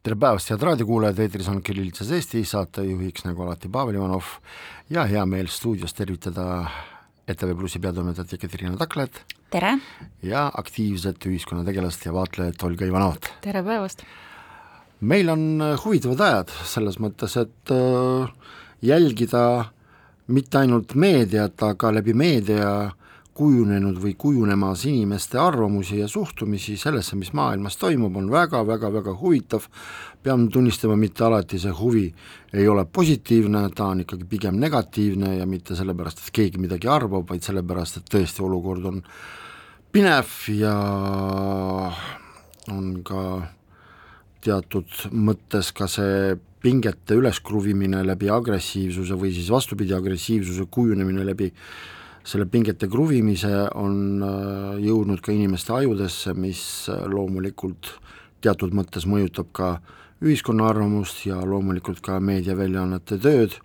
tere päevast, head raadiokuulajad, eetris on Kirillitsas Eesti, saatejuhiks nagu alati Pavel Ivanov ja hea meel stuudios tervitada ETV Plussi peatoimetajat Jekaterina Taklet. tere! ja aktiivset ühiskonnategelast ja vaatlejat Olga Ivanovat. tere päevast! meil on äh, huvitavad ajad selles mõttes, et äh, jälgida mitte ainult meediat, aga läbi meedia kujunenud või kujunemas inimeste arvamusi ja suhtumisi sellesse, mis maailmas toimub, on väga-väga-väga huvitav, pean tunnistama, mitte alati see huvi ei ole positiivne, ta on ikkagi pigem negatiivne ja mitte sellepärast, et keegi midagi arvab, vaid sellepärast, et tõesti olukord on pinev ja on ka teatud mõttes ka see pingete üleskruvimine läbi agressiivsuse või siis vastupidi, agressiivsuse kujunemine läbi äh, selle pingete kruvimise on äh, jõudnud ka inimeste ajudesse, mis äh, loomulikult teatud mõttes mõjutab ka ühiskonna arvamust ja loomulikult ka meediaväljaannete tööd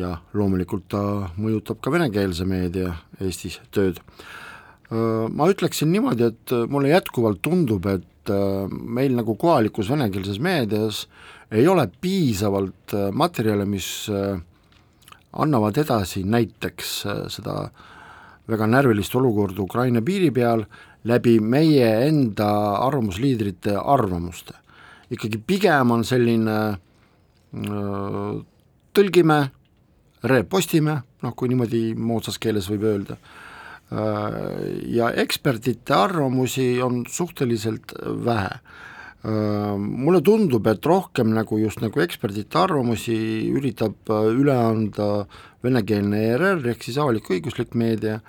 ja loomulikult ta mõjutab ka venekeelse meedia Eestis tööd. Äh, ma ütleksin niimoodi, et mulle jätkuvalt tundub, et meil nagu kohalikus venekeelses meedias ei ole piisavalt materjale, mis annavad edasi näiteks seda äh, väga närvilist olukorda Ukraina piiri peal läbi meie enda arvamusliidrite arvamuste. ikkagi pigem on selline öö, tõlgime, repostime, noh kui niimoodi moodsas keeles võib öelda, ja ekspertide arvamusi on suhteliselt vähe mulle tundub, et rohkem nagu just nagu ekspertide arvamusi üritab üle anda venekeelne ERR ehk siis avalik-õiguslik meedia.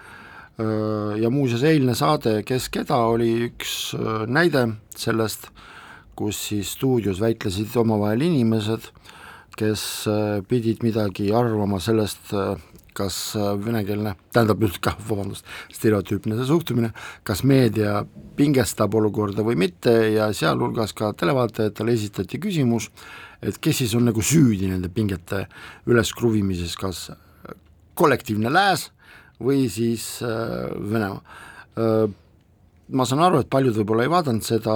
Ja muuseas eilne saade Kes keda oli üks näide sellest, kus siis stuudios väitlesid omavahel inimesed, kes pidid midagi arvama sellest, kas venekeelne, tähendab nüüd kah, vabandust, stereotüüpne see suhtumine, kas meedia pingestab olukorda või mitte ja sealhulgas ka televaatajatele esitati küsimus, et kes siis on nagu süüdi nende pingete üleskruvimises, kas kollektiivne lääs või siis äh, Venemaa äh,. ma saan aru, et paljud võib-olla ei vaadanud seda,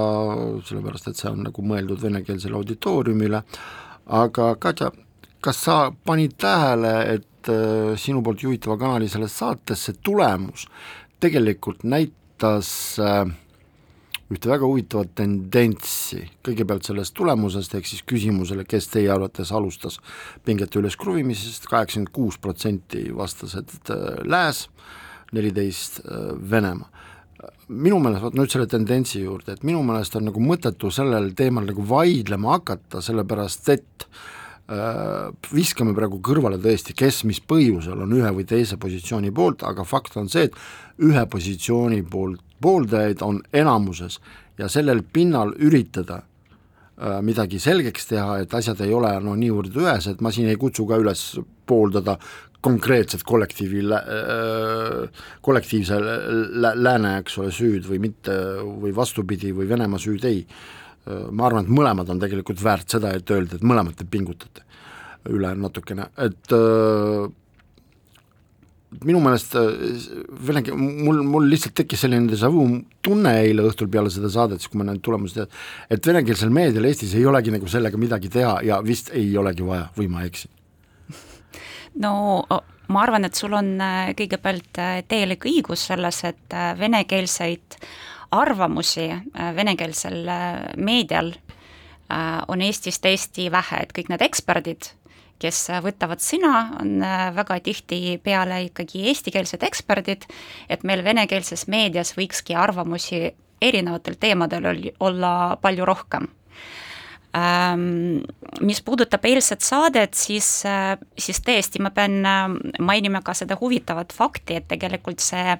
sellepärast et see on nagu mõeldud venekeelsele auditooriumile, aga Katja, kas sa panid tähele, et äh, sinu poolt juhitava kanali selles saates see tulemus tegelikult näitas äh, ühte väga huvitavat tendentsi, kõigepealt sellest tulemusest, ehk siis küsimusele, kes teie arvates alustas pingete üleskruvimisest, kaheksakümmend kuus protsenti vastas, et äh, Lääs, neliteist Venemaa. minu meelest, vot nüüd selle tendentsi juurde, et minu meelest on nagu mõttetu sellel teemal nagu vaidlema hakata, sellepärast et äh, viskame praegu kõrvale tõesti, kes mis põhjusel on ühe või teise positsiooni poolt, aga fakt on see, et ühe positsiooni poolt pooldajaid on enamuses ja sellel pinnal üritada äh, midagi selgeks teha, et asjad ei ole no niivõrd ühesed, ma siin ei kutsu ka üles pooldada konkreetset kollektiivi äh,, kollektiivse lä lääne, eks ole, süüd või mitte, või vastupidi, või Venemaa süüd, ei äh,. Ma arvan, et mõlemad on tegelikult väärt seda, et öelda, et mõlemad te pingutate üle natukene, et äh, minu meelest äh, vene, mul, mul lihtsalt tekkis selline déjà vu tunne eile õhtul peale seda saadet, siis kui ma need tulemused tead, et venekeelsel meedial Eestis ei olegi nagu sellega midagi teha ja vist ei olegi vaja või ma eksin? no ma arvan, et sul on äh, kõigepealt äh, täielik õigus selles, et venekeelseid arvamusi venekeelsel meedial on Eestis täiesti vähe, et kõik need eksperdid, kes võtavad sõna, on äh, väga tihtipeale ikkagi eestikeelsed eksperdid, et meil venekeelses meedias võikski arvamusi erinevatel teemadel olla palju rohkem. Ähm, mis puudutab eilset saadet, siis, äh, siis tõesti, ma pean äh, mainima ka seda huvitavat fakti, et tegelikult see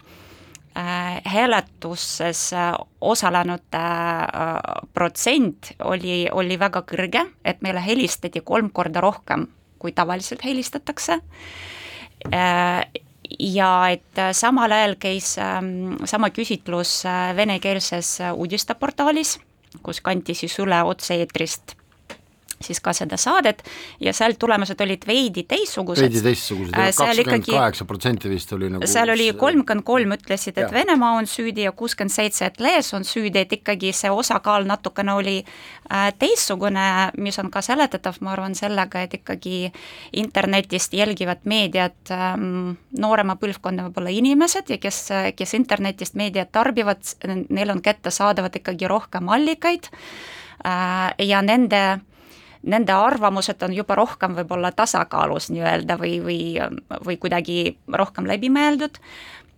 hääletuses osalenute protsent oli, oli väga kõrge, et meile helistati kolm korda rohkem kui tavaliselt helistatakse. Ja et samal ajal käis ähm, sama küsitlus venekeelses uudisteportaalis, kus kanti siis üle otse-eetrist siis ka seda saadet ja seal tulemused olid veidi teistsugused. veidi teistsugused, äh, kakskümmend kaheksa protsenti vist oli nagu seal oli kolmkümmend kolm ütlesid, et ja. Venemaa on süüdi ja kuuskümmend seitse, et Lees on süüdi, et ikkagi see osakaal natukene oli äh, teistsugune, mis on ka seletatav, ma arvan, sellega, et ikkagi internetist jälgivad meediat ähm, noorema põlvkonna võib-olla inimesed ja kes, kes internetist meediat tarbivad, neil on kättesaadavad ikkagi rohkem allikaid äh, ja nende nende arvamused on juba rohkem võib-olla tasakaalus nii-öelda või, või, või kuidagi rohkem läbimõeldud,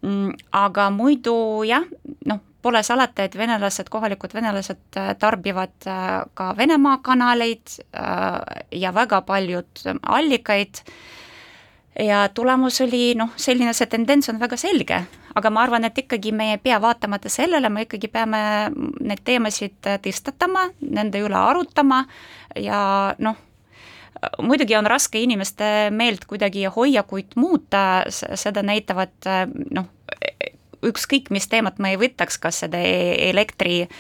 mm, aga muidu jah, noh, pole salata, et venelased, kohalikud venelased äh, tarbivad äh, ka Venemaa kanaleid äh, ja väga paljud allikaid ja tulemus oli noh, selline, see tendents on väga selge, aga ma arvan, et ikkagi me ei pea vaatamata sellele, me ikkagi peame neid teemasid tõstatama, nende üle arutama. Ja noh, muidugi on raske inimeste meelt kuidagi hoiakuid muuta, seda näitavad noh, ükskõik mis teemat me ei võtaks, kas seda e-, elektri äh,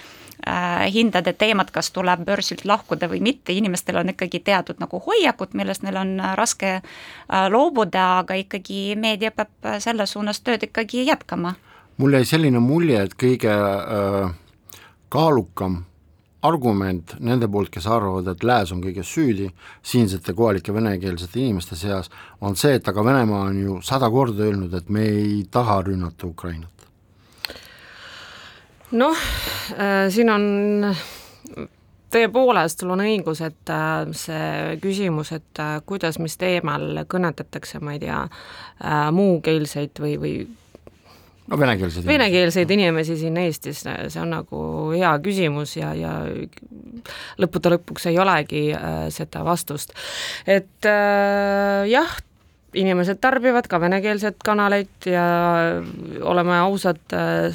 hindade teemat, kas tuleb börsilt lahkuda või mitte, inimestel on ikkagi teatud nagu hoiakud, millest neil on raske äh, loobuda, aga ikkagi meedia peab selles suunas tööd ikkagi jätkama. mul jäi selline mulje, et kõige äh, kaalukam argument nende poolt, kes arvavad, et lääs on kõiges süüdi, siinsete kohalike venekeelsete inimeste seas, on see, et aga Venemaa on ju sada korda öelnud, et me ei taha rünnata Ukrainat. Noh äh,, siin on tõepoolest, sul on õigus, et äh, see küsimus, et äh, kuidas, mis teemal kõnetatakse, ma ei tea äh,, muukeelseid või, või no venekeelseid venekeelseid inimesi siin Eestis, see on nagu hea küsimus ja, ja lõppude lõpuks ei olegi seda vastust. et äh, jah, inimesed tarbivad ka venekeelset kanaleid ja oleme ausad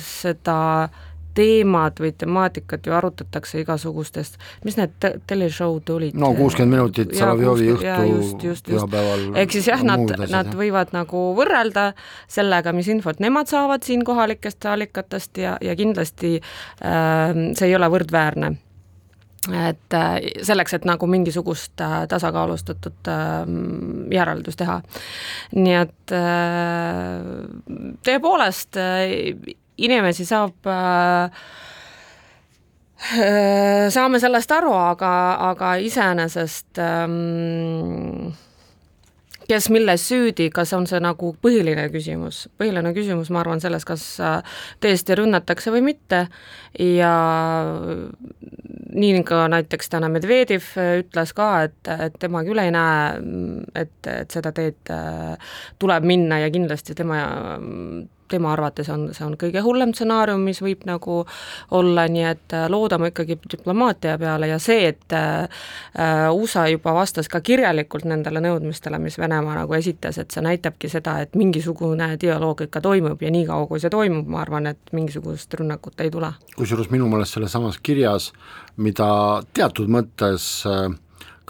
seda äh, teemad või temaatikat ju arutatakse igasugustest, mis need te teleshow'd olid? no kuuskümmend minutit Solovjovi juhtu pühapäeval. ehk siis jah, nad, nad võivad nagu võrrelda sellega, mis infot nemad saavad siin kohalikest allikatest ja, ja kindlasti äh, see ei ole võrdväärne et äh, selleks, et nagu mingisugust äh, tasakaalustatud äh, järeldust teha. nii et tõepoolest inimesi saab äh, saame sellest aru, aga, aga iseenesest ähm, kes milles süüdi, kas on see nagu põhiline küsimus, põhiline küsimus, ma arvan, selles, kas äh, tõesti rünnatakse või mitte. Ja nii ka näiteks täna Medvedjev ütles ka, et, et tema küll ei näe, et, et seda teed äh, tuleb minna ja kindlasti tema tema arvates on, see on kõige hullem stsenaarium, mis võib nagu olla, nii et äh, loodame ikkagi diplomaatia peale ja see, et äh, USA juba vastas ka kirjalikult nendele nõudmistele, mis Venemaa nagu esitas, et see näitabki seda, et mingisugune dialoog ikka toimub ja niikaua, kui see toimub, ma arvan, et mingisugust rünnakut ei tule. kusjuures minu meelest selles samas kirjas, mida teatud mõttes äh,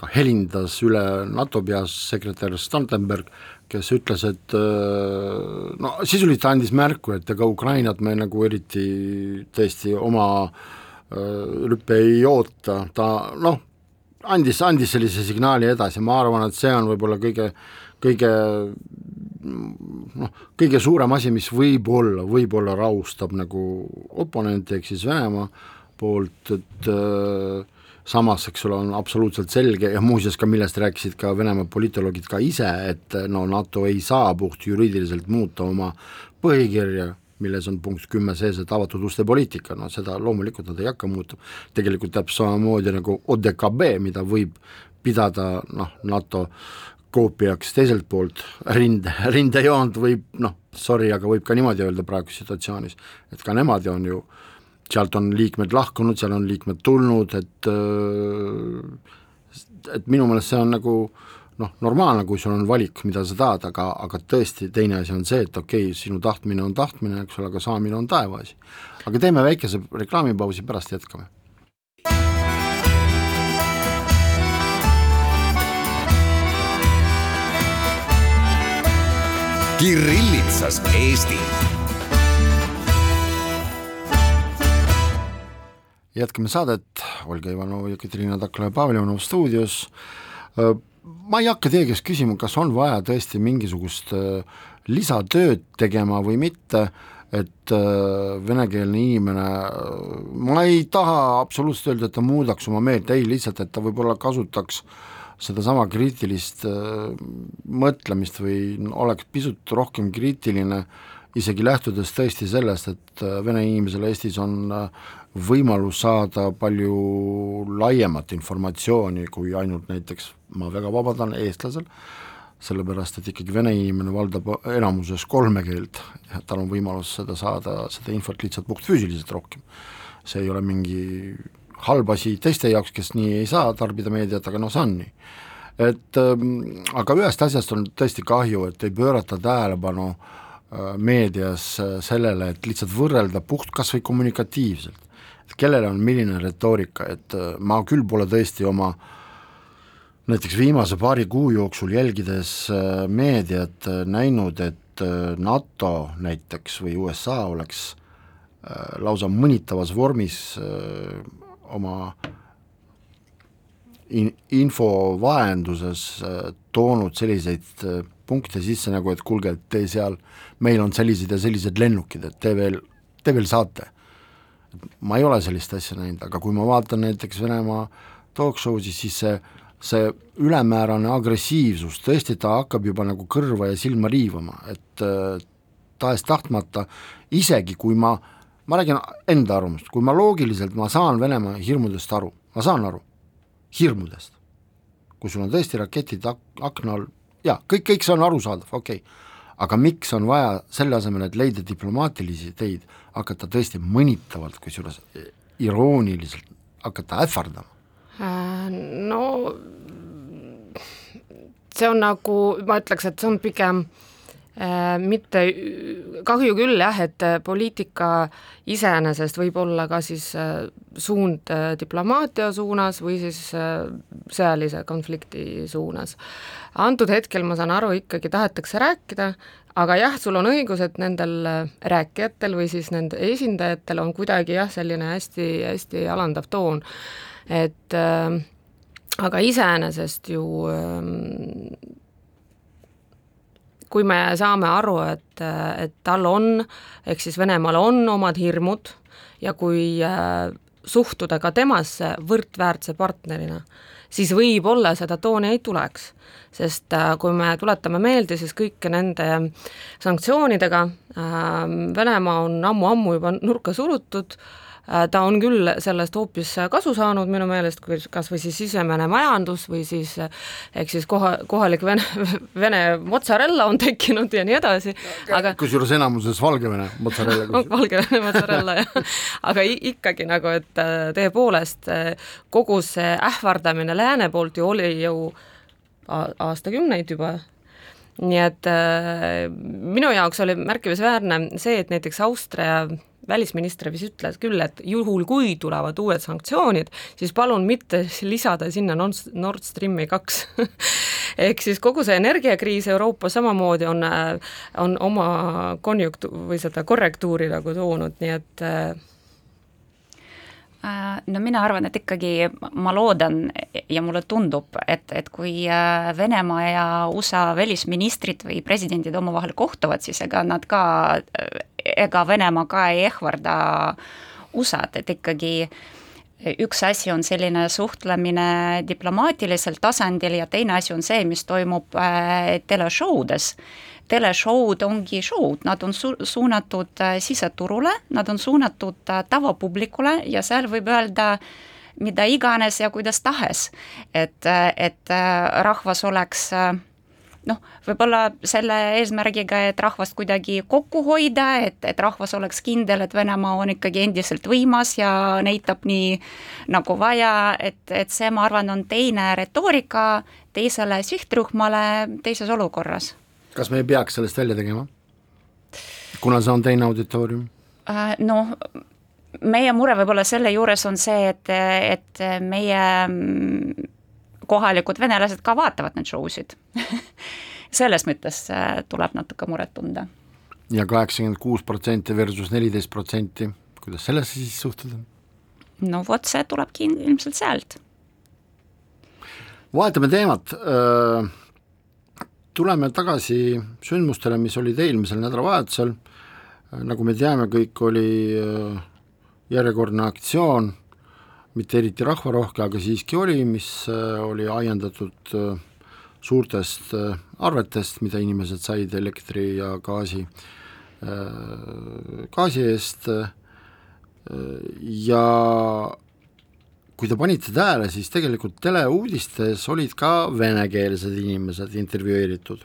ka helindas üle NATO peasekretär Stoltenberg, kes ütles, et äh, no sisuliselt andis märku, et ega Ukrainat me nagu eriti tõesti oma rüppe äh, ei oota, ta noh, andis, andis sellise signaali edasi, ma arvan, et see on võib-olla kõige, kõige noh, kõige suurem asi, mis võib-olla, võib-olla rahustab nagu oponente, ehk siis Venemaa poolt, et äh, samas, eks ole, on absoluutselt selge ja muuseas ka millest rääkisid ka Venemaa politoloogid ka ise, et no NATO ei saa puhtjuriidiliselt muuta oma põhikirja, milles on punkt kümme sees, et avatud uste poliitika, no seda loomulikult nad ei hakka muutma, tegelikult täpselt samamoodi nagu ODKB, mida võib pidada noh, NATO koopiaks teiselt poolt, rinde, rindejoont võib noh, sorry, aga võib ka niimoodi öelda praeguses situatsioonis, et ka nemad on ju äh, sealt on liikmed lahkunud, seal on liikmed tulnud, et äh, et minu meelest see on nagu noh, normaalne, kui sul on valik, mida sa tahad, aga, aga tõesti, teine asi on see, et okei okay,, sinu tahtmine on tahtmine, eks ole, aga saamine on taevaasi. aga teeme väikese reklaamipausi, pärast jätkame Kirillitsas Eesti. Jätkame saadet, Olga Ivanov, Jekaterina Takla ja Pavel Ivanov stuudios. ma ei hakka teie käest küsima, kas on vaja tõesti mingisugust lisatööd tegema või mitte, et venekeelne inimene, ma ei taha absoluutselt öelda, et ta muudaks oma meelt, ei, lihtsalt, et ta võib-olla kasutaks sedasama kriitilist mõtlemist või oleks pisut rohkem kriitiline, isegi lähtudes tõesti sellest, et vene inimesel Eestis on võimalus saada palju laiemat informatsiooni kui ainult näiteks, ma väga vabandan, eestlasel, sellepärast et ikkagi vene inimene valdab enamuses kolme keelt ja tal on võimalus seda saada, seda infot lihtsalt puhtfüüsiliselt rohkem. see ei ole mingi halb asi teiste jaoks, kes nii ei saa tarbida meediat, aga noh, see on nii. et ähm, aga ühest asjast on tõesti kahju, et ei pöörata tähelepanu äh, meedias äh, sellele, et lihtsalt võrrelda puht kas või kommunikatiivselt. Et kellel on milline retoorika, et äh, ma küll pole tõesti oma näiteks viimase paari kuu jooksul jälgides äh, meediat äh, näinud, et NATO näiteks või USA oleks lausa mõnitavas vormis oma in-, info vahenduses toonud selliseid punkte sisse nagu, et kuulge, et te seal, meil on sellised ja sellised lennukid, et te veel, te veel saate ma ei ole sellist asja näinud, aga kui ma vaatan näiteks Venemaa talk show'si, siis see, see ülemäärane agressiivsus, tõesti ta hakkab juba nagu kõrva ja silma riivama, et äh, tahes-tahtmata, isegi kui ma, ma räägin enda arvamust, kui ma loogiliselt, ma saan Venemaa hirmudest aru, ma saan aru, hirmudest. kui sul on tõesti raketid ak-, akna all, jaa, kõik, kõik see on arusaadav, okei okay., aga miks on vaja selle asemel, et leida diplomaatilisi teid, hakata tõesti mõnitavalt, kusjuures irooniliselt hakata ähvardama? Äh, no see on nagu, ma ütleks, et see on pigem äh, mitte, kahju küll jah, et poliitika iseenesest võib olla ka siis äh, suund äh, diplomaatia suunas või siis äh, sõjalise konflikti suunas. antud hetkel ma saan aru, ikkagi tahetakse rääkida, aga jah, sul on õigus, et nendel äh, rääkijatel või siis nende esindajatel on kuidagi jah, selline hästi-hästi alandav toon, et äh, aga iseenesest ju äh, kui me saame aru, et, et tal on, ehk siis Venemaal on omad hirmud ja kui äh, suhtuda ka temasse võrdväärse partnerina, siis võib-olla seda tooni ei tuleks. Sest äh, kui me tuletame meelde, siis kõike nende sanktsioonidega äh, Venemaa on ammu-ammu juba nurka surutud, äh, ta on küll sellest hoopis kasu saanud minu meelest, kui kas või siis sisemine majandus või siis ehk siis koha, kohalik vene, vene mozzarella on tekkinud ja nii edasi, aga kusjuures enamuses Valgevene mozzarella Valgevene mozzarella, jah. aga ikkagi nagu, et tõepoolest kogu see ähvardamine lääne poolt ju oli ju aastakümneid juba, nii et äh, minu jaoks oli märkimisväärne see, et näiteks Austria välisminister vist ütles küll, et juhul, kui tulevad uued sanktsioonid, siis palun mitte lisada sinna Nord Streami kaks. Ehk siis kogu see energiakriis Euroopas samamoodi on, on oma konjunktu- või seda korrektuuri nagu toonud, nii et äh, Äh, no mina arvan, et ikkagi ma loodan ja mulle tundub, et, et kui äh, Venemaa ja USA välisministrid või presidendid omavahel kohtuvad, siis ega nad ka, ega Venemaa ka ei ähvarda USA-d, et ikkagi üks asi on selline suhtlemine diplomaatilisel tasandil ja teine asi on see, mis toimub äh, teleshowdes teleshow'd ongi show'd, nad on su-, suunatud äh, siseturule, nad on suunatud äh, tavapublikule ja seal võib öelda mida iganes ja kuidas tahes. et, äh, et rahvas oleks noh, võib-olla selle eesmärgiga, et rahvast kuidagi kokku hoida, et, et rahvas oleks kindel, et Venemaa on ikkagi endiselt võimas ja näitab nii nagu vaja, et, et see, ma arvan, on teine retoorika teisele sihtrühmale teises olukorras kas me ei peaks sellest välja tegema? kuna see on teine auditoorium? Äh, noh, meie mure võib-olla selle juures on see, et, et meie mm, kohalikud venelased ka vaatavad neid show sid selles mõttes tuleb natuke muret tunda. ja kaheksakümmend kuus protsenti versus neliteist protsenti, kuidas sellesse siis suhtuda? no vot, see tulebki ilmselt sealt. vahetame teemat, tuleme tagasi sündmustele, mis olid eelmisel nädalavahetusel, nagu me teame, kõik oli järjekordne aktsioon, mitte eriti rahvarohke, aga siiski oli, mis oli ajendatud suurtest arvetest, mida inimesed said elektri ja gaasi, gaasi eest ja kui te panite tähele, siis tegelikult teleuudistes olid ka venekeelsed inimesed intervjueeritud.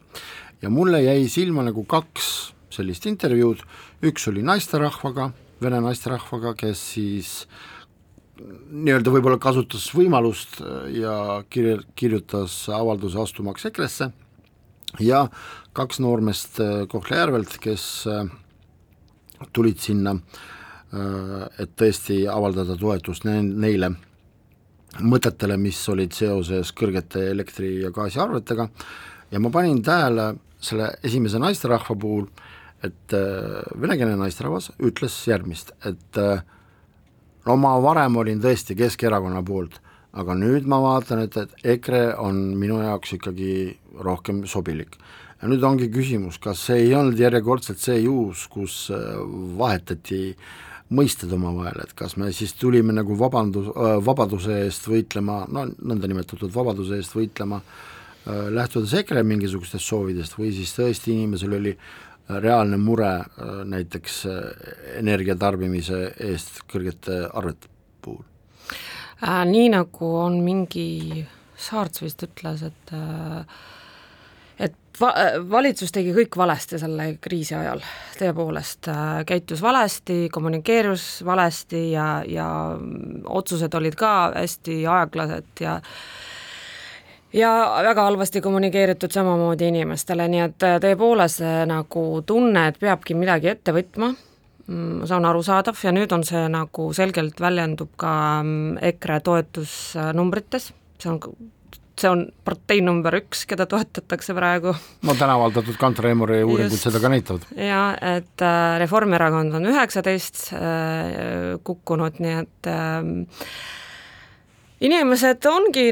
Ja mulle jäi silma nagu kaks sellist intervjuud, üks oli naisterahvaga, vene naisterahvaga, kes siis nii-öelda võib-olla kasutas võimalust ja kirja, kirjutas avalduse astumaks EKRE-sse. Ja kaks noormeest Kohtla-Järvelt, kes tulid sinna äh, Äh, et tõesti avaldada toetust ne-, neile mõtetele, mis olid seoses kõrgete elektri- ja gaasiarvetega ja ma panin tähele selle esimese naisterahva puhul, et äh, venekeelne naisterahvas ütles järgmist, et äh, no ma varem olin tõesti Keskerakonna poolt, aga nüüd ma vaatan, et, et EKRE on minu jaoks ikkagi rohkem sobilik. ja nüüd ongi küsimus, kas see ei olnud järjekordselt see juhus, kus vahetati äh, mõisted omavahel, et kas me siis tulime nagu vabandus, vabaduse eest võitlema, no nõndanimetatud vabaduse eest võitlema lähtudes EKRE mingisugustest soovidest või siis tõesti inimesel oli reaalne mure näiteks energia tarbimise eest kõrgete arvete puhul äh,? Nii nagu on mingi Saarts vist ütles, et äh, va-, valitsus tegi kõik valesti selle kriisi ajal, tõepoolest, äh, käitus valesti, kommunikeerus valesti ja, ja otsused olid ka hästi aeglased ja ja väga halvasti kommunikeeritud samamoodi inimestele, nii et äh, tõepoolest see nagu tunne, et peabki midagi ette võtma, mm, see on arusaadav ja nüüd on see nagu selgelt väljendub ka mm, EKRE toetusnumbrites, see on see on partei number üks, keda toetatakse praegu. no täna avaldatud Kantar Emori uuringud seda ka näitavad. jaa, et äh, Reformierakond on üheksateist äh, kukkunud, nii et äh, inimesed ongi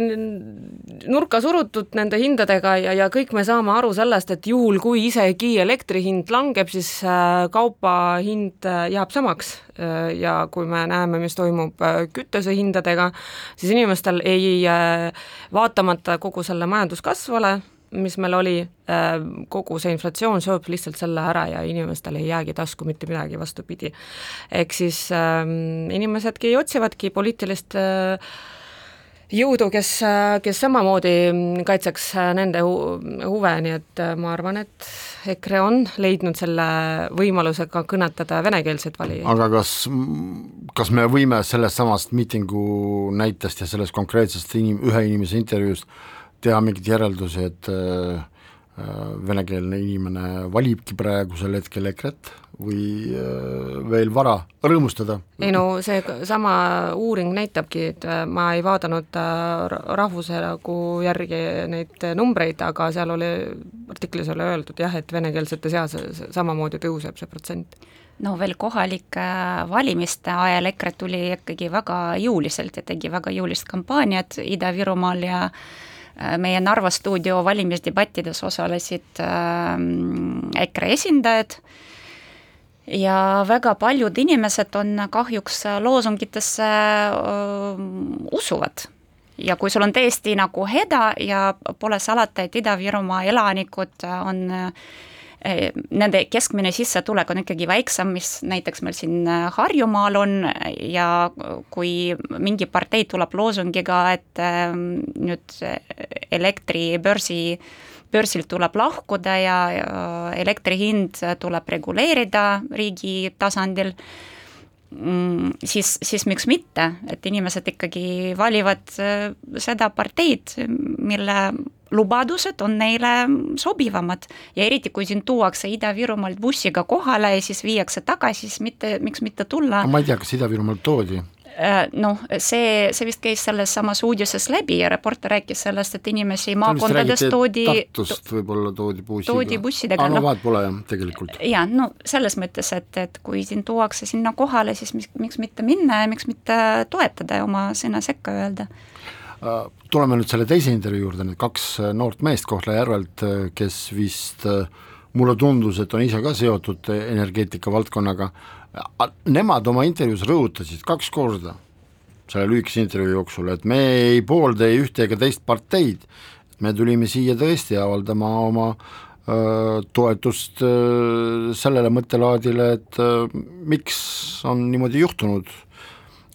nurka surutud nende hindadega ja, ja kõik me saame aru sellest, et juhul, kui isegi elektri hind langeb, siis äh, kauba hind äh, jääb samaks. Äh, ja kui me näeme, mis toimub kütusehindadega, siis inimestel ei, vaatamata kogu selle majanduskasvule, mis meil oli, kogu see inflatsioon sööb lihtsalt selle ära ja inimestel ei jäägi tasku mitte midagi, vastupidi. ehk siis äh, inimesedki otsivadki poliitilist äh, jõudu, kes, kes samamoodi kaitseks nende hu-, huve, nii et äh, ma arvan, et EKRE on leidnud selle võimaluse ka kõnetada venekeelseid valijaid. aga kas, kas me võime sellest samast miitingu näitest ja sellest konkreetsest inim-, ühe inimese intervjuust teha mingeid järeldusi, et äh, äh venekeelne inimene valibki praegusel hetkel EKRE-t või äh, veel vara rõõmustada? ei no see sama uuring näitabki, et äh, ma ei vaadanud äh, rahvuse nagu järgi neid numbreid, aga seal oli, artiklis oli öeldud jah, et venekeelsete seas samamoodi tõuseb see protsent no veel kohalike valimiste ajal EKRE tuli ikkagi väga jõuliselt ja tegi väga jõulist kampaaniat Ida-Virumaal ja meie Narva stuudio valimisdebattides osalesid äh, EKRE esindajad äh,, ja väga paljud inimesed on kahjuks loosungitesse usuvad. ja kui sul on tõesti nagu häda ja pole salata, et Ida-Virumaa elanikud on nende keskmine sissetulek on ikkagi väiksem, mis näiteks meil siin Harjumaal on ja kui mingi partei tuleb loosungiga, et nüüd elektribörsi äh, börsilt tuleb lahkuda ja elektri hind tuleb reguleerida riigi tasandil, mm, siis, siis miks mitte, et inimesed ikkagi valivad äh, seda parteid, mille lubadused on neile sobivamad ja eriti, kui sind tuuakse Ida-Virumaalt bussiga kohale ja siis viiakse tagasi, siis mitte, miks mitte tulla. ma ei tea, kas Ida-Virumaalt toodi Äh, noh, see, see vist käis selles samas uudises läbi ja reporter rääkis sellest, et inimesi maakondades toodi Tartust võib-olla toodi bussiga. toodi bussidega. aa, no vahet pole jah, tegelikult. jaa, no selles mõttes, et, et kui sind tuuakse sinna kohale, siis mis, miks mitte minna ja miks mitte toetada ja oma sõna sekka öelda tuleme nüüd selle teise intervjuu juurde, need kaks äh, noort meest Kohtla-Järvelt, kes vist mulle tundus, et on ise ka seotud energeetika valdkonnaga, nemad oma intervjuus rõhutasid kaks korda selle lühikese intervjuu jooksul, et me ei poolda ei ühte ega teist parteid, me tulime siia tõesti avaldama oma öö, toetust öö, sellele mõttelaadile, et öö, miks on niimoodi juhtunud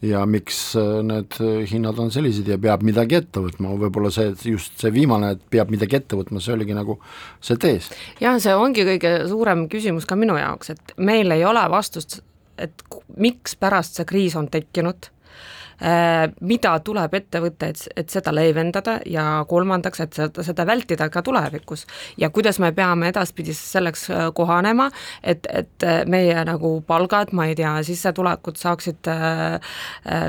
ja miks need hinnad on sellised ja peab midagi ette võtma, võib-olla see, just see viimane, et peab midagi ette võtma, see oligi nagu see tees. jah, see ongi kõige suurem küsimus ka minu jaoks, et meil ei ole vastust et mikspärast see kriis on tekkinud, äh, mida tuleb ette võtta, et, et seda leevendada ja kolmandaks, et seda, seda vältida ka tulevikus. ja kuidas me peame edaspidi selleks äh, kohanema, et, et äh, meie nagu palgad, ma ei tea, sissetulekud saaksid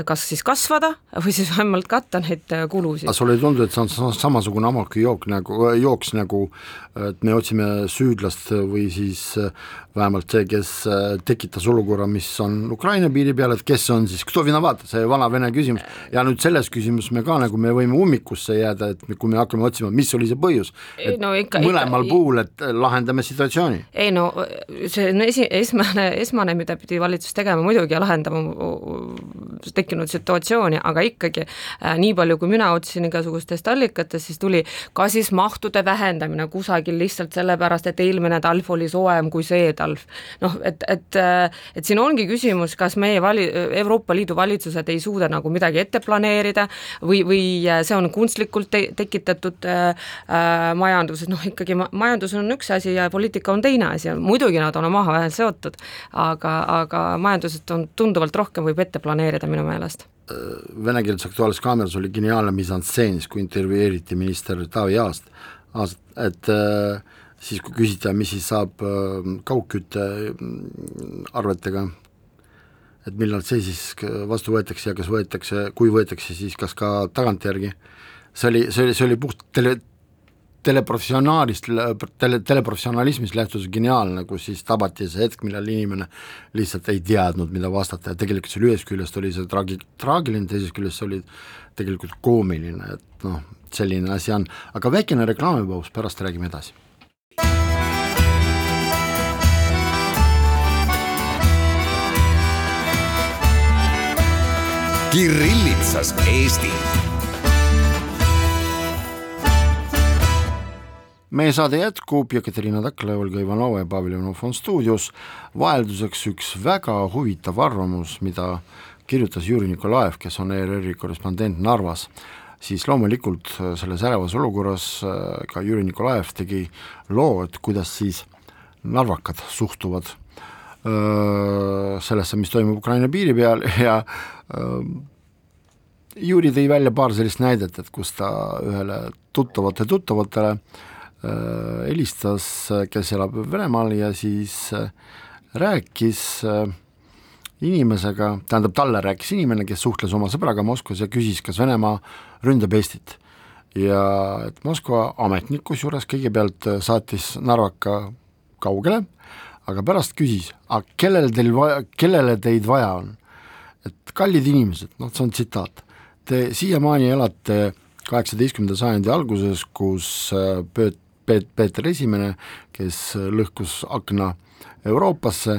kas siis kasvada või siis vähemalt katta neid kulusid. aga sulle ei tundu, et see on samasugune amokiook nagu, jooks nagu, et me otsime süüdlast või siis vähemalt see, kes äh, tekitas olukorra, mis on Ukraina piiri peal, et kes on siis, see vana vene küsimus, ja nüüd selles küsimuses me ka nagu, me võime ummikusse jääda, et kui me hakkame otsima, mis oli see põhjus, et no, ikka, mõlemal ikka, puhul, et lahendame situatsiooni. ei no see on esi, esmane, esmane, mida pidi valitsus tegema, muidugi lahendama tekkinud situatsiooni, aga ikkagi äh, nii palju, kui mina otsisin igasugustest allikatest, siis tuli ka siis mahtude vähendamine kusagil lihtsalt sellepärast, et eelmine talv oli soojem kui see talv, noh, et, et, et siin ongi küsimus, kas meie vali-, Euroopa Liidu valitsused ei suuda nagu midagi ette planeerida või, või see on kunstlikult te tekitatud äh, äh, majanduses, noh ikkagi ma majandus on üks asi ja poliitika on teine asi, muidugi nad on omavahel seotud, aga, aga majandusest on tunduvalt rohkem võib ette planeerida minu meelest. Venekeelses Aktuaalses Kaameras oli geniaalne misantseen, kui intervjueeriti minister Taavi Aast, Aast, et äh, siis kui küsida, mis siis saab ähm, kaugküttearvetega, et millal see siis vastu võetakse ja kas võetakse, kui võetakse, siis kas ka tagantjärgi, see oli, see oli, see oli puht tele, teleprofessionaalist, tele, teleprofessionalismist lähtus geniaalne, kus siis tabati see hetk, millal inimene lihtsalt ei teadnud, mida vastata ja tegelikult seal ühest küljest oli see traagi-, traagiline, teisest küljest see oli tegelikult koomiline, et noh, selline asi on, aga väikene reklaamipaus, pärast räägime edasi Kirillitsas Eesti. meie saade jätkub, Jekaterina Takla, Olga Ivanova ja Pavel Ivanov on stuudios. vahelduseks üks väga huvitav arvamus, mida kirjutas Jüri Nikolaev, kes on ERR-i korrespondent Narvas, siis loomulikult selles ärevas olukorras äh, ka Jüri Nikolaev tegi loo, et kuidas siis narvakad suhtuvad sellesse, mis toimub Ukraina piiri peal ja Jüri tõi välja paar sellist näidet, et kus ta ühele tuttavate tuttavatele helistas, kes elab Venemaal ja siis rääkis inimesega, tähendab talle rääkis inimene, kes suhtles oma sõbraga Moskvas ja küsis, kas Venemaa ründab Eestit. ja et Moskva ametnik kusjuures kõigepealt saatis Narvaka kaugele aga pärast küsis, aga kellele teil vaja, kellele teid vaja on? et kallid inimesed, noh, see on tsitaat, te siiamaani elate kaheksateistkümnenda sajandi alguses, kus äh, Peet-, Peet-, Peeter Esimene, kes lõhkus akna Euroopasse,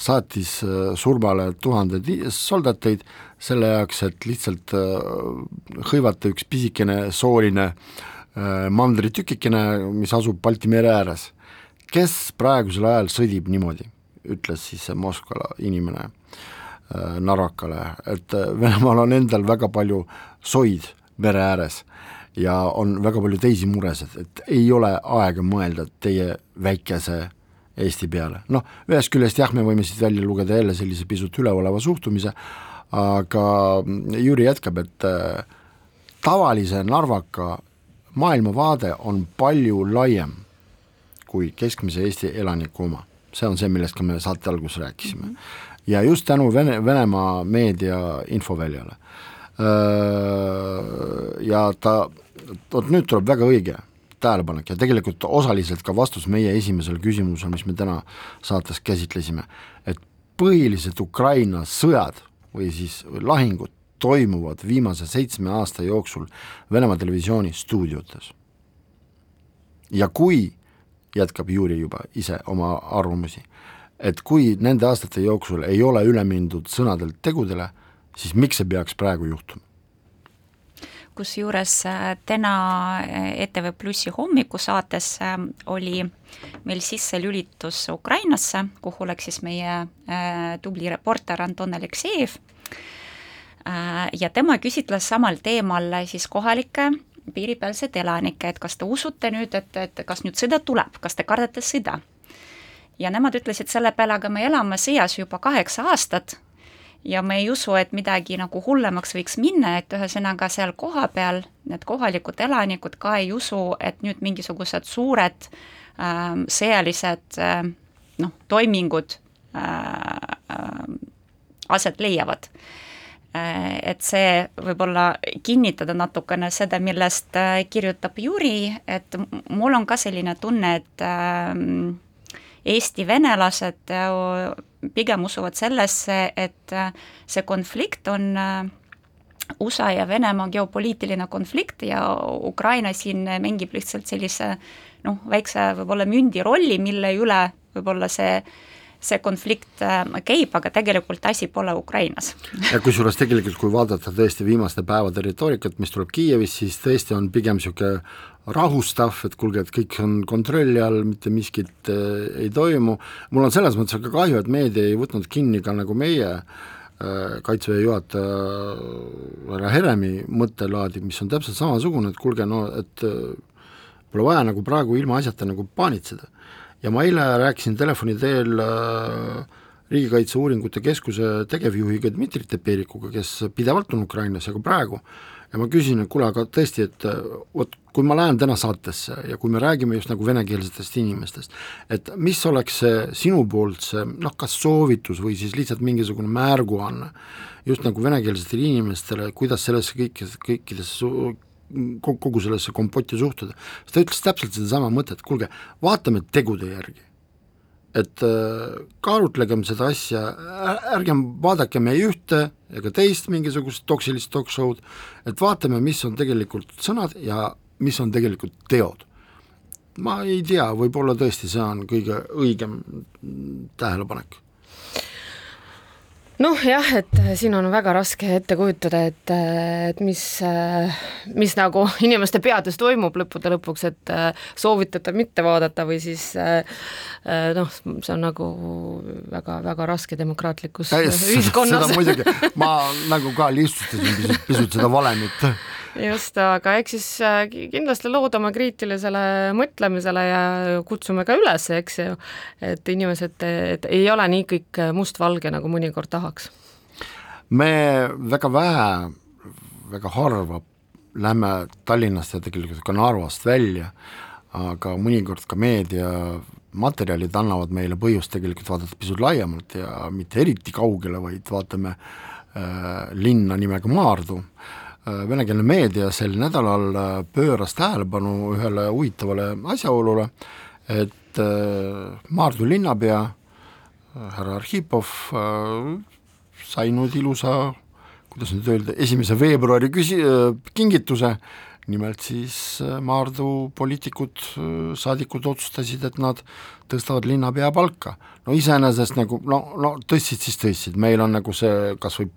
saatis äh, surmale tuhandeid soldateid selle jaoks, et lihtsalt äh, hõivata üks pisikene sooline mandritükikene, mis asub Balti mere ääres. Kes praegusel ajal sõdib niimoodi, ütles siis see Moskva inimene äh, Narvakale, et äh, Venemaal on endal väga palju soid mere ääres ja on väga palju teisi muresid, et ei ole aega mõelda teie väikese Eesti peale. noh, ühest küljest jah, me võime siit välja lugeda jälle sellise pisut üleoleva suhtumise, aga Jüri jätkab, et äh, tavalise narvaka maailmavaade on palju laiem kui keskmise Eesti elaniku oma. see on see, millest ka me saate alguses rääkisime. ja just tänu Vene, Venemaa meedia infoväljale. Ja ta, vot nüüd tuleb väga õige tähelepanek ja tegelikult osaliselt ka vastus meie esimesele küsimusele, mis me täna saates käsitlesime, et põhilised Ukraina sõjad või siis lahingud toimuvad viimase seitsme aasta jooksul Venemaa Televisiooni stuudiotes. ja kui, jätkab Juri juba ise oma arvamusi, et kui nende aastate jooksul ei ole üle mindud sõnadelt tegudele, siis miks see peaks praegu juhtuma? Kusjuures äh, täna äh, ETV Plussi hommikusaates äh, oli meil sisselülitus Ukrainasse, kuhu läks siis meie tubli reporter Anton Aleksejev ja tema küsitles samal teemal siis kohalikke piiripealseid elanikke, et kas te usute nüüd, et, et kas nüüd sõda tuleb, kas te kardate sõda? ja nemad ütlesid selle peale, aga me elame sõjas juba kaheksa aastat ja me ei usu, et midagi nagu hullemaks võiks minna, et ühesõnaga seal kohapeal need kohalikud elanikud ka ei usu, et nüüd mingisugused suured äh, sõjalised äh, noh, toimingud äh, äh, aset leiavad. Äh, et see võib-olla kinnitada natukene seda, millest äh, kirjutab Jüri, et mul on ka selline tunne, et äh, Eesti venelased äh, pigem usuvad sellesse, et äh, see konflikt on äh, USA ja Venemaa geopoliitiline konflikt ja Ukraina siin mängib lihtsalt sellise noh, väikse võib-olla mündi rolli, mille üle võib-olla see see konflikt käib, aga tegelikult asi pole Ukrainas. ja kusjuures tegelikult, kui vaadata tõesti viimaste päevade retoorikat, mis tuleb Kiievist, siis tõesti on pigem niisugune rahustav, et kuulge, et kõik on kontrolli all, mitte miskit äh, ei toimu, mul on selles mõttes aga kahju, et meedia ei võtnud kinni ka nagu meie äh, kaitseväe juhataja härra Heremi mõttelaadi, mis on täpselt samasugune, et kuulge, no et äh, pole vaja nagu praegu ilmaasjata nagu paanitseda. Ja ma eile rääkisin telefoni teel äh, Riigikaitseuuringute Keskuse tegevjuhiga Dmitri Teperikuga, kes pidevalt on Ukrainas ja ka praegu, ja ma küsin, et kuule, aga tõesti, et vot kui ma lähen täna saatesse ja kui me räägime just nagu venekeelsetest inimestest, et mis oleks see sinu poolt see noh, kas soovitus või siis lihtsalt mingisugune märguanne just nagu venekeelsetele inimestele, kuidas sellesse kõike, kõikidesse kogu sellesse kompotti suhtuda, siis ta ütles täpselt sedasama mõtet, kuulge, vaatame tegude järgi. Et äh, kaalutlegem seda asja, ärgem vaadakem ei ühte ega teist mingisugust toksilist talk-show'd, et vaatame, mis on tegelikult sõnad ja mis on tegelikult teod. ma ei tea, võib-olla tõesti see on kõige õigem tähelepanek noh jah, et äh, siin on väga raske ette kujutada, et, äh, et mis, äh, mis nagu inimeste peades toimub lõppude lõpuks, et soovitada mitte vaadata või siis noh, see on nagu väga-väga raske demokraatlikus ühiskonnas. seda muidugi, ma nagu ka lihtsustasin pisut, pisut seda valemit just, aga eks siis kindlasti loodame kriitilisele mõtlemisele ja kutsume ka üles, eks ju, et inimesed, et ei ole nii kõik mustvalge, nagu mõnikord tahaks. Me väga vähe, väga harva lähme Tallinnast ja tegelikult ka Narvast välja, aga mõnikord ka meediamaterjalid annavad meile põhjust tegelikult vaadata pisut laiemalt ja mitte eriti kaugele, vaid vaatame äh, linna nimega Maardu. Äh,, Äh, venekeelne meedia sel nädalal äh, pööras tähelepanu ühele huvitavale asjaolule, et äh, Maardu linnapea härra Arhipov sai nüüd ilusa, kuidas nüüd öelda, esimese veebruari küsi-, kingituse, nimelt siis Maardu poliitikud, saadikud otsustasid, et nad tõstavad linnapea palka. no iseenesest nagu no, no tõstsid siis tõstsid, meil on nagu see kas või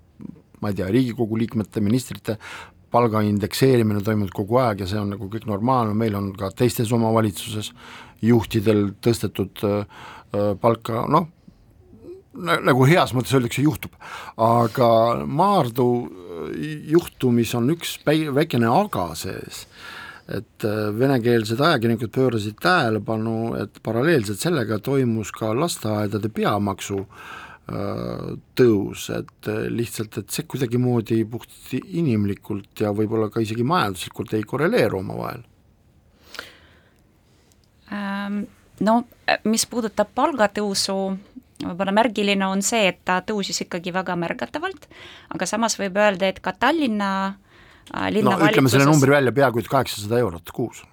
ma ei tea, Riigikogu liikmete, ministrite palga indekseerimine toimub kogu aeg ja see on nagu kõik normaalne, meil on ka teistes omavalitsuses juhtidel tõstetud äh, äh palka, noh, nagu heas mõttes öeldakse, juhtub. aga Maardu äh, juhtumis on üks päi-, väikene aga sees, et äh, venekeelsed ajakirjanikud pöörasid tähelepanu, et paralleelselt sellega toimus ka lasteaedade peamaksu äh, tõus, et lihtsalt, et see kuidagimoodi puht inimlikult ja võib-olla ka isegi majanduslikult ei korreleeru omavahel ähm,? No mis puudutab palgatõusu võib-olla märgiline on see, et ta tõusis ikkagi väga märgatavalt, aga samas võib öelda, et ka Tallinna äh, no ütleme selle numbri välja, peaaegu et kaheksasada eurot kuus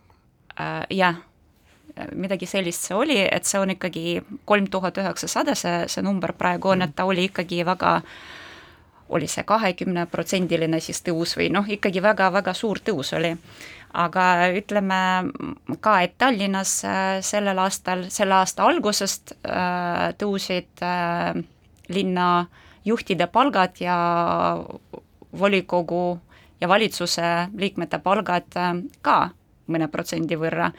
äh,. Jah, midagi sellist see oli, et see on ikkagi kolm tuhat üheksasada, see, see number praegu on, et ta oli ikkagi väga oli see kahekümneprotsendiline siis tõus või noh, ikkagi väga-väga suur tõus oli aga ütleme ka, et Tallinnas äh, sellel aastal, selle aasta algusest äh, tõusid äh, linna juhtide palgad ja volikogu ja valitsuse liikmete palgad ka mõne protsendi võrra,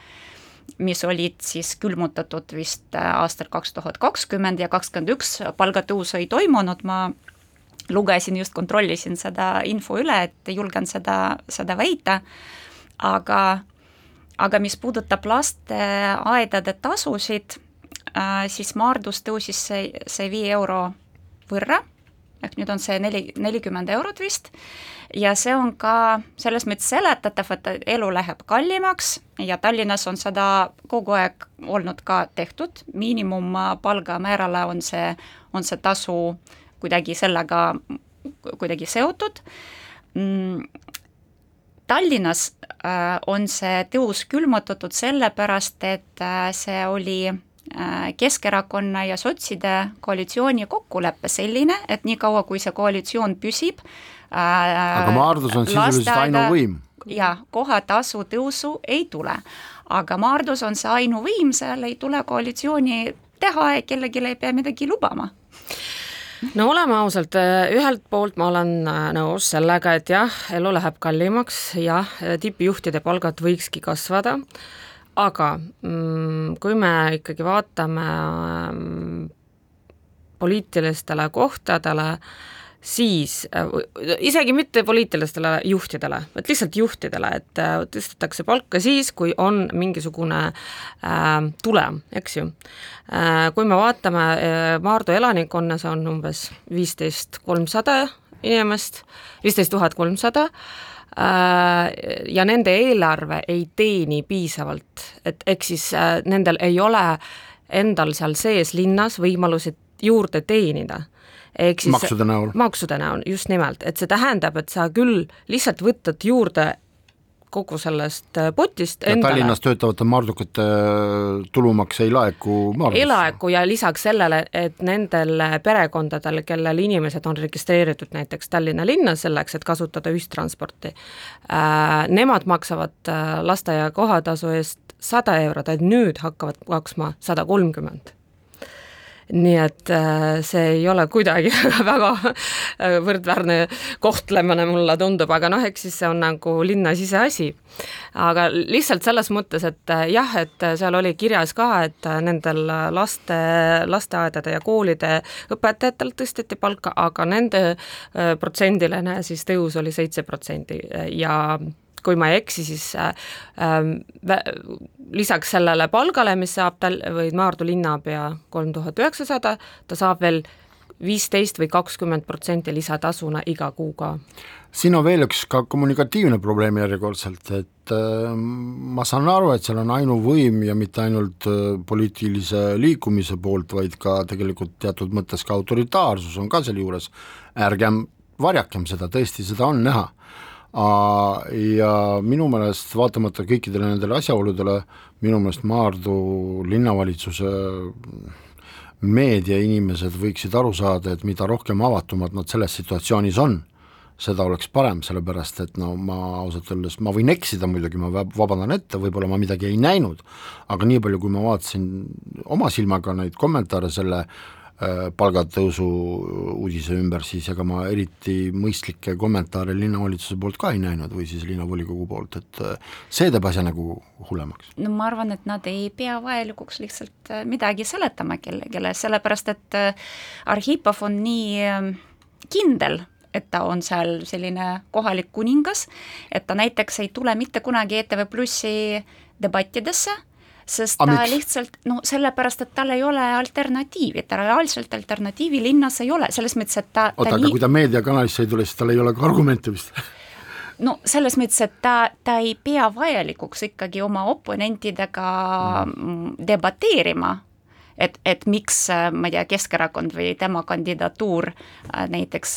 mis olid siis külmutatud vist aastal kaks tuhat kakskümmend ja kakskümmend üks palgatõusu ei toimunud, ma lugesin just, kontrollisin seda info üle, et julgen seda, seda väita aga, aga mis puudutab lasteaedade tasusid, äh, siis Maardus tõusis see, see viie euro võrra, ehk nüüd on see neli, nelikümmend eurot vist, ja see on ka selles mõttes seletatav, et elu läheb kallimaks ja Tallinnas on seda kogu aeg olnud ka tehtud, miinimumpalga määrale on see, on see tasu kuidagi sellega kuidagi seotud. Mm, Tallinnas äh, on see tõus külmutatud sellepärast, et äh, see oli äh, Keskerakonna ja sotside koalitsiooni kokkulepe selline, et niikaua, kui see koalitsioon püsib aga Maardus on sisuliselt ainuvõim. jaa, kohatasu tõusu ei tule. aga Maardus on see ainuvõim, seal ei tule koalitsiooni teha ja kellelegi ei pea midagi lubama no oleme ausalt, äh, ühelt poolt ma olen äh, nõus sellega, et jah, elu läheb kallimaks, jah, tippjuhtide palgad võikski kasvada, aga mm, kui me ikkagi vaatame mm, poliitilistele kohtadele äh,, siis äh, isegi mitte poliitilistele juhtidele, vaid lihtsalt juhtidele, et äh, tõstetakse palka siis, kui on mingisugune äh, tulem, eks ju äh,. kui me vaatame äh,, Maardu elanikkonnas on umbes viisteist kolmsada inimest, viisteist tuhat kolmsada, äh, ja nende eelarve ei teeni piisavalt, et ehk siis nendel ei ole endal seal sees linnas võimalusi juurde teenida ehk siis maksude näol. maksude näol, just nimelt, et see tähendab, et sa küll lihtsalt võtad juurde kogu sellest äh, potist ja endale. Tallinnas töötavate maardukate äh, tulumaks ei laeku Maardusse? ei laeku ja lisaks sellele, et nendel perekondadel, kellel inimesed on registreeritud näiteks Tallinna linnas selleks, et kasutada ühistransporti äh,, nemad maksavad äh, lasteaia kohatasu eest sada eurot, et nüüd hakkavad maksma sada kolmkümmend nii et äh, see ei ole kuidagi väga äh, võrdväärne kohtlemine, mulle tundub, aga noh, eks siis see on nagu linna siseasi. aga lihtsalt selles mõttes, et äh, jah, et seal oli kirjas ka, et nendel laste, lasteaedade ja koolide õpetajatel tõsteti palka, aga nende protsendiline siis tõus oli seitse protsenti ja kui ma ei eksi, siis äh, äh, lisaks sellele palgale, mis saab tal- või Maardu linnapea kolm tuhat üheksasada, ta saab veel viisteist või kakskümmend protsenti lisatasuna iga kuu ka. siin on veel üks ka kommunikatiivne probleem järjekordselt, et äh, ma saan aru, et seal on ainuvõim ja mitte ainult äh, poliitilise liikumise poolt, vaid ka tegelikult teatud mõttes ka autoritaarsus on ka selle juures, ärgem varjakem seda, tõesti, seda on näha ja minu meelest vaatamata kõikidele nendele asjaoludele, minu meelest Maardu linnavalitsuse meediainimesed võiksid aru saada, et mida rohkem avatumad nad selles situatsioonis on, seda oleks parem, sellepärast et no ma ausalt öeldes, ma võin eksida muidugi, ma vabandan ette, võib-olla ma midagi ei näinud, aga nii palju, kui ma vaatasin oma silmaga neid kommentaare selle äh, palgatõusu uudise ümber, siis ega ma eriti mõistlikke kommentaare linnavalitsuse poolt ka ei näinud või siis linnavolikogu poolt, et äh, see teeb asja nagu hullemaks. no ma arvan, et nad ei pea vajalikuks lihtsalt äh, midagi seletama kellelegi, sellepärast et Arhipov on nii kindel, et ta on seal selline kohalik kuningas, et ta näiteks ei tule mitte kunagi ETV Plussi debattidesse sest A, ta miks? lihtsalt, no sellepärast, et tal ei ole alternatiivi, ta reaalselt alternatiivi linnas ei ole, selles mõttes, et ta oota, aga nii... kui ta meediakanalisse ei tule, siis tal ei ole ka argumente vist no selles mõttes, et ta, ta ei pea vajalikuks ikkagi oma oponentidega mm. debateerima et, et miks, ma ei tea, Keskerakond või tema kandidatuur näiteks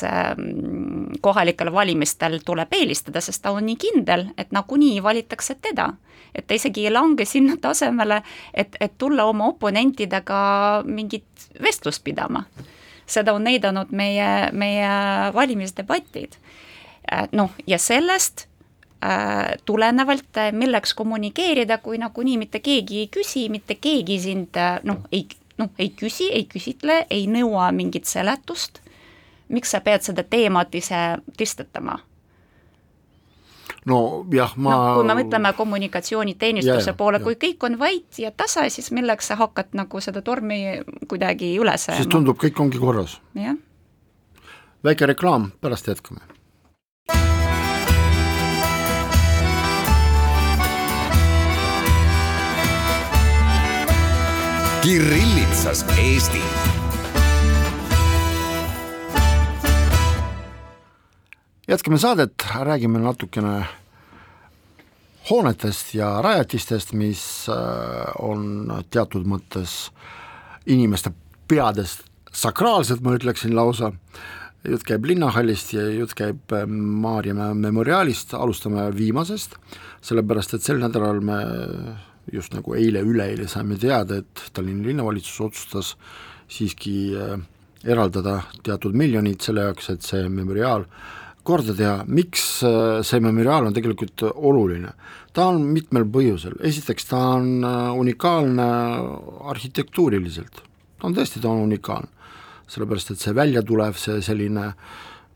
kohalikel valimistel tuleb eelistada, sest ta on nii kindel, et nagunii valitakse teda. et ta isegi ei lange sinna tasemele, et, et tulla oma oponentidega mingit vestlust pidama. seda on näidanud meie, meie valimisdebatid. noh, ja sellest Äh, tulenevalt, äh, milleks kommunikeerida, kui nagunii mitte keegi ei küsi, mitte keegi sind äh, noh, ei, noh, ei küsi, ei küsitle, ei nõua mingit seletust, miks sa pead seda teemat ise tõstatama? nojah, ma no, kui me mõtleme kommunikatsiooniteenistuse yeah, poole, kui kõik on vait ja tasa, siis milleks sa hakkad nagu seda tormi kuidagi üles siis tundub, kõik ongi korras. väike reklaam, pärast jätkame Kirillitsas Eesti. jätkame saadet, räägime natukene hoonetest ja rajatistest, mis äh, on teatud mõttes inimeste peades sakraalsed, ma ütleksin lausa, jutt käib linnahallist ja jutt käib äh, Maarjamäe memoriaalist, alustame viimasest, sellepärast et sel nädalal me just nagu eile-üleeile saime teada, et Tallinna linnavalitsus otsustas siiski äh, eraldada teatud miljonid selle jaoks, et see memoriaal korda teha, miks äh, see memoriaal on tegelikult oluline? ta on mitmel põhjusel, esiteks ta on äh, unikaalne arhitektuuriliselt, ta on tõesti, ta on unikaalne. sellepärast, et see välja tulev, see selline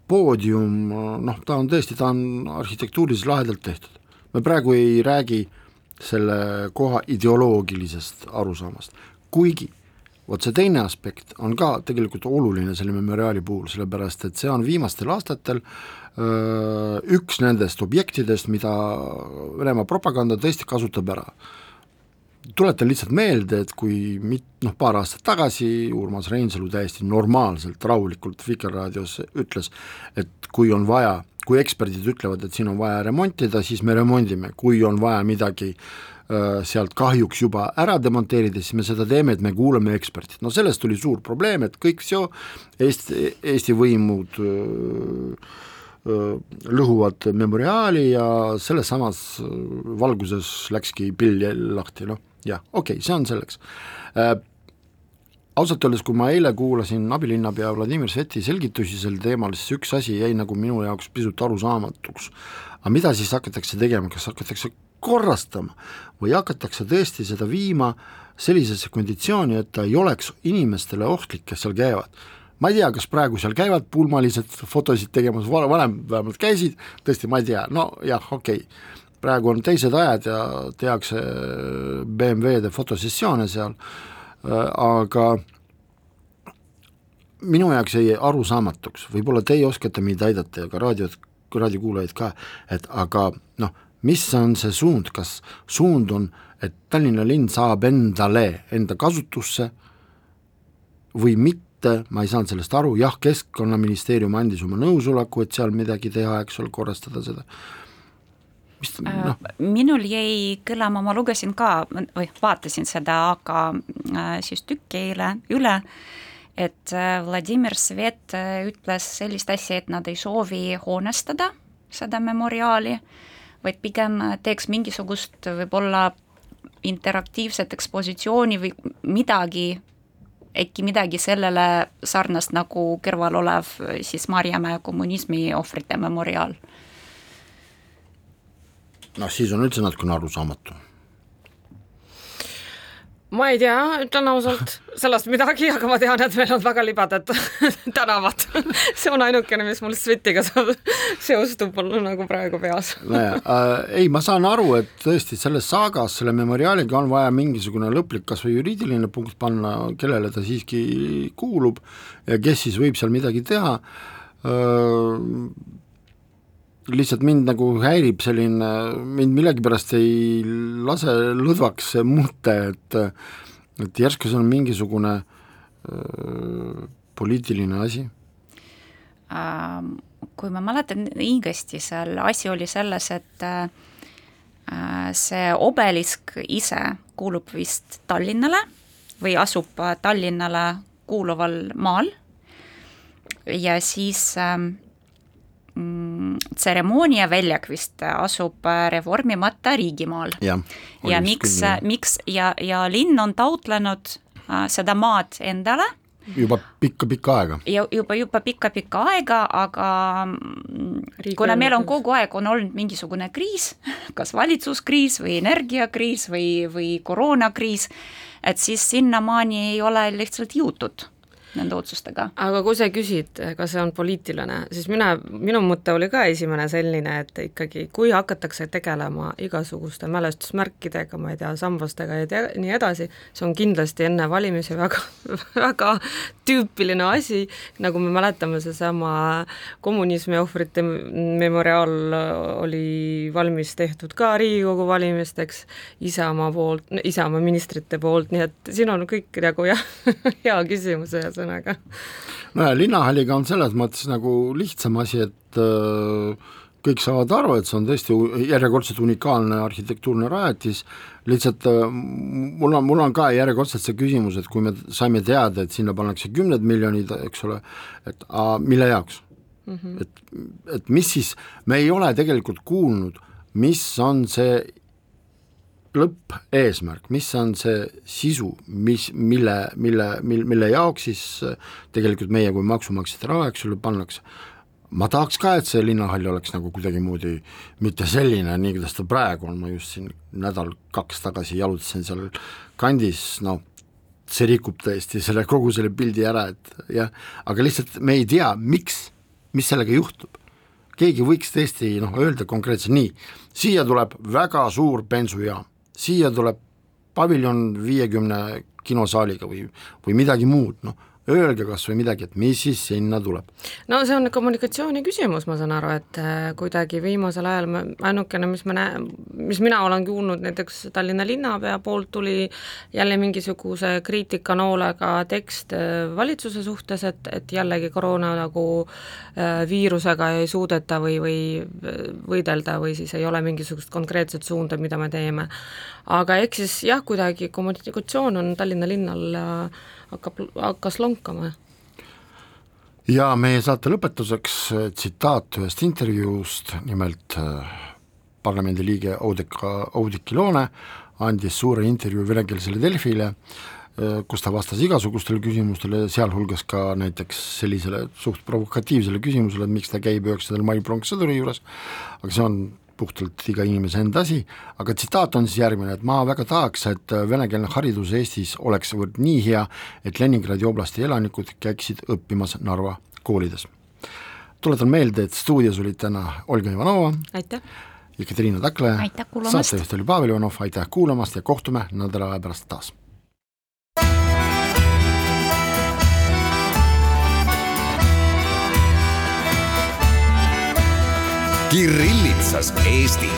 poodium, noh, ta on tõesti, ta on arhitektuuriliselt lahedalt tehtud. me praegu ei räägi äh, selle koha ideoloogilisest arusaamast, kuigi vot see teine aspekt on ka tegelikult oluline selle memoriaali puhul, sellepärast et see on viimastel aastatel öö, üks nendest objektidest, mida Venemaa propaganda tõesti kasutab ära. tuletan lihtsalt meelde, et kui mit-, noh, paar aastat tagasi Urmas Reinsalu täiesti normaalselt, rahulikult Vikerraadios ütles, et kui on vaja kui eksperdid ütlevad, et siin on vaja remontida, siis me remondime, kui on vaja midagi äh, sealt kahjuks juba ära demonteerida, siis me seda teeme, et me kuulame eksperdid, no sellest tuli suur probleem, et kõik see Eesti, Eesti võimud öö, öö, lõhuvad memoriaali ja selles samas valguses läkski pill lahti, noh. Jah, okei okay,, see on selleks. Äh, ausalt öeldes, kui ma eile kuulasin abilinnapea Vladimir Sveti selgitusi sel teemal, siis üks asi jäi nagu minu jaoks pisut arusaamatuks. aga mida siis hakatakse tegema, kas hakatakse korrastama? Või hakatakse tõesti seda viima sellisesse konditsiooni, et ta ei oleks inimestele ohtlik, kes seal käivad? Ma ei tea, kas praegu seal käivad pulmalised fotosid tegemas, varem vähemalt käisid, tõesti, ma ei tea, no jah, okei. Okay., praegu on teised ajad ja tehakse BMW-de fotosessioone seal aga minu jaoks jäi arusaamatuks, võib-olla teie oskate mind aidata ja ka raadiot, raadiokuulajaid ka, et aga noh, mis on see suund, kas suund on, et Tallinna linn saab endale, enda kasutusse või mitte, ma ei saanud sellest aru, jah, Keskkonnaministeerium andis oma nõusoleku, et seal midagi teha, eks ole, korrastada seda mis no. Äh, minul jäi kõlama, ma lugesin ka või vaatasin seda, aga äh, siis tükki eile üle, et äh, Vladimir Svet ütles sellist asja, et nad ei soovi hoonestada seda memoriaali, vaid pigem teeks mingisugust võib-olla interaktiivset ekspositsiooni või midagi, äkki midagi sellele sarnast nagu kõrval olev siis Maarjamäe kommunismi ohvrite memoriaal noh, siis on üldse natukene arusaamatu. ma ei tea, ütlen ausalt sellest midagi, aga ma tean, et meil on väga libedad tänavad. see on ainukene, mis mul Svetiga seostub mul nagu praegu peas. nojah äh,, ei, ma saan aru, et tõesti selles saagas, selle memoriaaliga on vaja mingisugune lõplik kas või juriidiline punkt panna, kellele ta siiski kuulub ja kes siis võib seal midagi teha äh, lihtsalt mind nagu häirib selline, mind millegipärast ei lase lõdvaks see mõte, et et järsku see on mingisugune öö, poliitiline asi ähm,? Kui ma mäletan õigesti, seal asi oli selles, et äh, see obelisk ise kuulub vist Tallinnale või asub Tallinnale kuuluval maal ja siis ähm, mm, tseremoonia väljak vist asub reformimata riigimaal. ja, ja miks, miks ja, ja linn on taotlenud äh, seda maad endale juba pikka-pikka aega. ja juba, juba pikka-pikka aega, aga Riigi kuna meil on kogu aeg, on olnud mingisugune kriis, kas valitsuskriis või energiakriis või, või koroonakriis, et siis sinnamaani ei ole lihtsalt jõutud nende otsustega. aga kui sa küsid, kas see on poliitiline, siis mina, minu mõte oli ka esimene selline, et ikkagi kui hakatakse tegelema igasuguste mälestusmärkidega, ma ei tea, sambastega ja nii edasi, see on kindlasti enne valimisi väga, väga tüüpiline asi, nagu me mäletame, seesama kommunismi ohvrite memoriaal oli valmis tehtud ka Riigikogu valimisteks Isamaa poolt, Isamaa ministrite poolt, nii et siin on kõik nagu jah, hea küsimus ühesõnaga. no ja linnahalliga on selles mõttes nagu lihtsam asi, et äh, kõik saavad aru, et see on tõesti järjekordselt unikaalne arhitektuurne rajatis, lihtsalt äh, mul on, mul on ka järjekordselt see küsimus, et kui me saime teada, et sinna pannakse kümned miljonid, eks ole, et a, mille jaoks mm? -hmm. et, et mis siis, me ei ole tegelikult kuulnud, mis on see lõppeesmärk, mis on see sisu, mis, mille, mille, mille, mille jaoks siis äh, tegelikult meie kui maksumaksjate raha, eks ole, pannakse. Ma tahaks ka, et see linnahall oleks nagu kuidagimoodi mitte selline, nii kuidas ta praegu on, ma just siin nädal-kaks tagasi jalutasin seal kandis, noh, see rikub tõesti selle, kogu selle pildi ära, et jah, aga lihtsalt me ei tea, miks, mis sellega juhtub. Keegi võiks tõesti noh, öelda konkreetselt nii, siia tuleb väga suur bensujaam, siia tuleb paviljon viiekümne kinosaaliga või, või midagi muud, noh öelge kas või midagi, et mis siis sinna tuleb? no see on kommunikatsiooni küsimus, ma saan aru, et äh, kuidagi viimasel ajal me, ainukene, mis me näe-, mis mina olen kuulnud, näiteks Tallinna linnapea poolt tuli jälle mingisuguse kriitikanoolega tekst äh, valitsuse suhtes, et, et jällegi koroona nagu äh, viirusega ei suudeta või, või võidelda või siis ei ole mingisugust konkreetset suunda, mida me teeme. aga eks siis jah, kuidagi kommunikatsioon on Tallinna linnal äh, hakkab, hakkas lonkama. ja meie saate lõpetuseks äh, tsitaat ühest intervjuust, nimelt äh, parlamendiliige Oudekka, Oudekki Loone andis suure intervjuu venekeelsele Delfile, äh, kus ta vastas igasugustele küsimustele, sealhulgas ka näiteks sellisele suht provokatiivsele küsimusele, et miks ta käib üheksandal mail pronkssõduri juures, aga see on puhtalt iga inimese enda asi, aga tsitaat on siis järgmine, et ma väga tahaks, et venekeelne haridus Eestis oleks nii hea, et Leningradi oblasti elanikud käiksid õppimas Narva koolides. tuletan meelde, et stuudios olid täna Olga Ivanova, aitäh! Ekaterina Takle, saatejuht oli Pavel Ivanov, aitäh kuulamast ja kohtume nädala aja pärast taas! Kirillitsas Eesti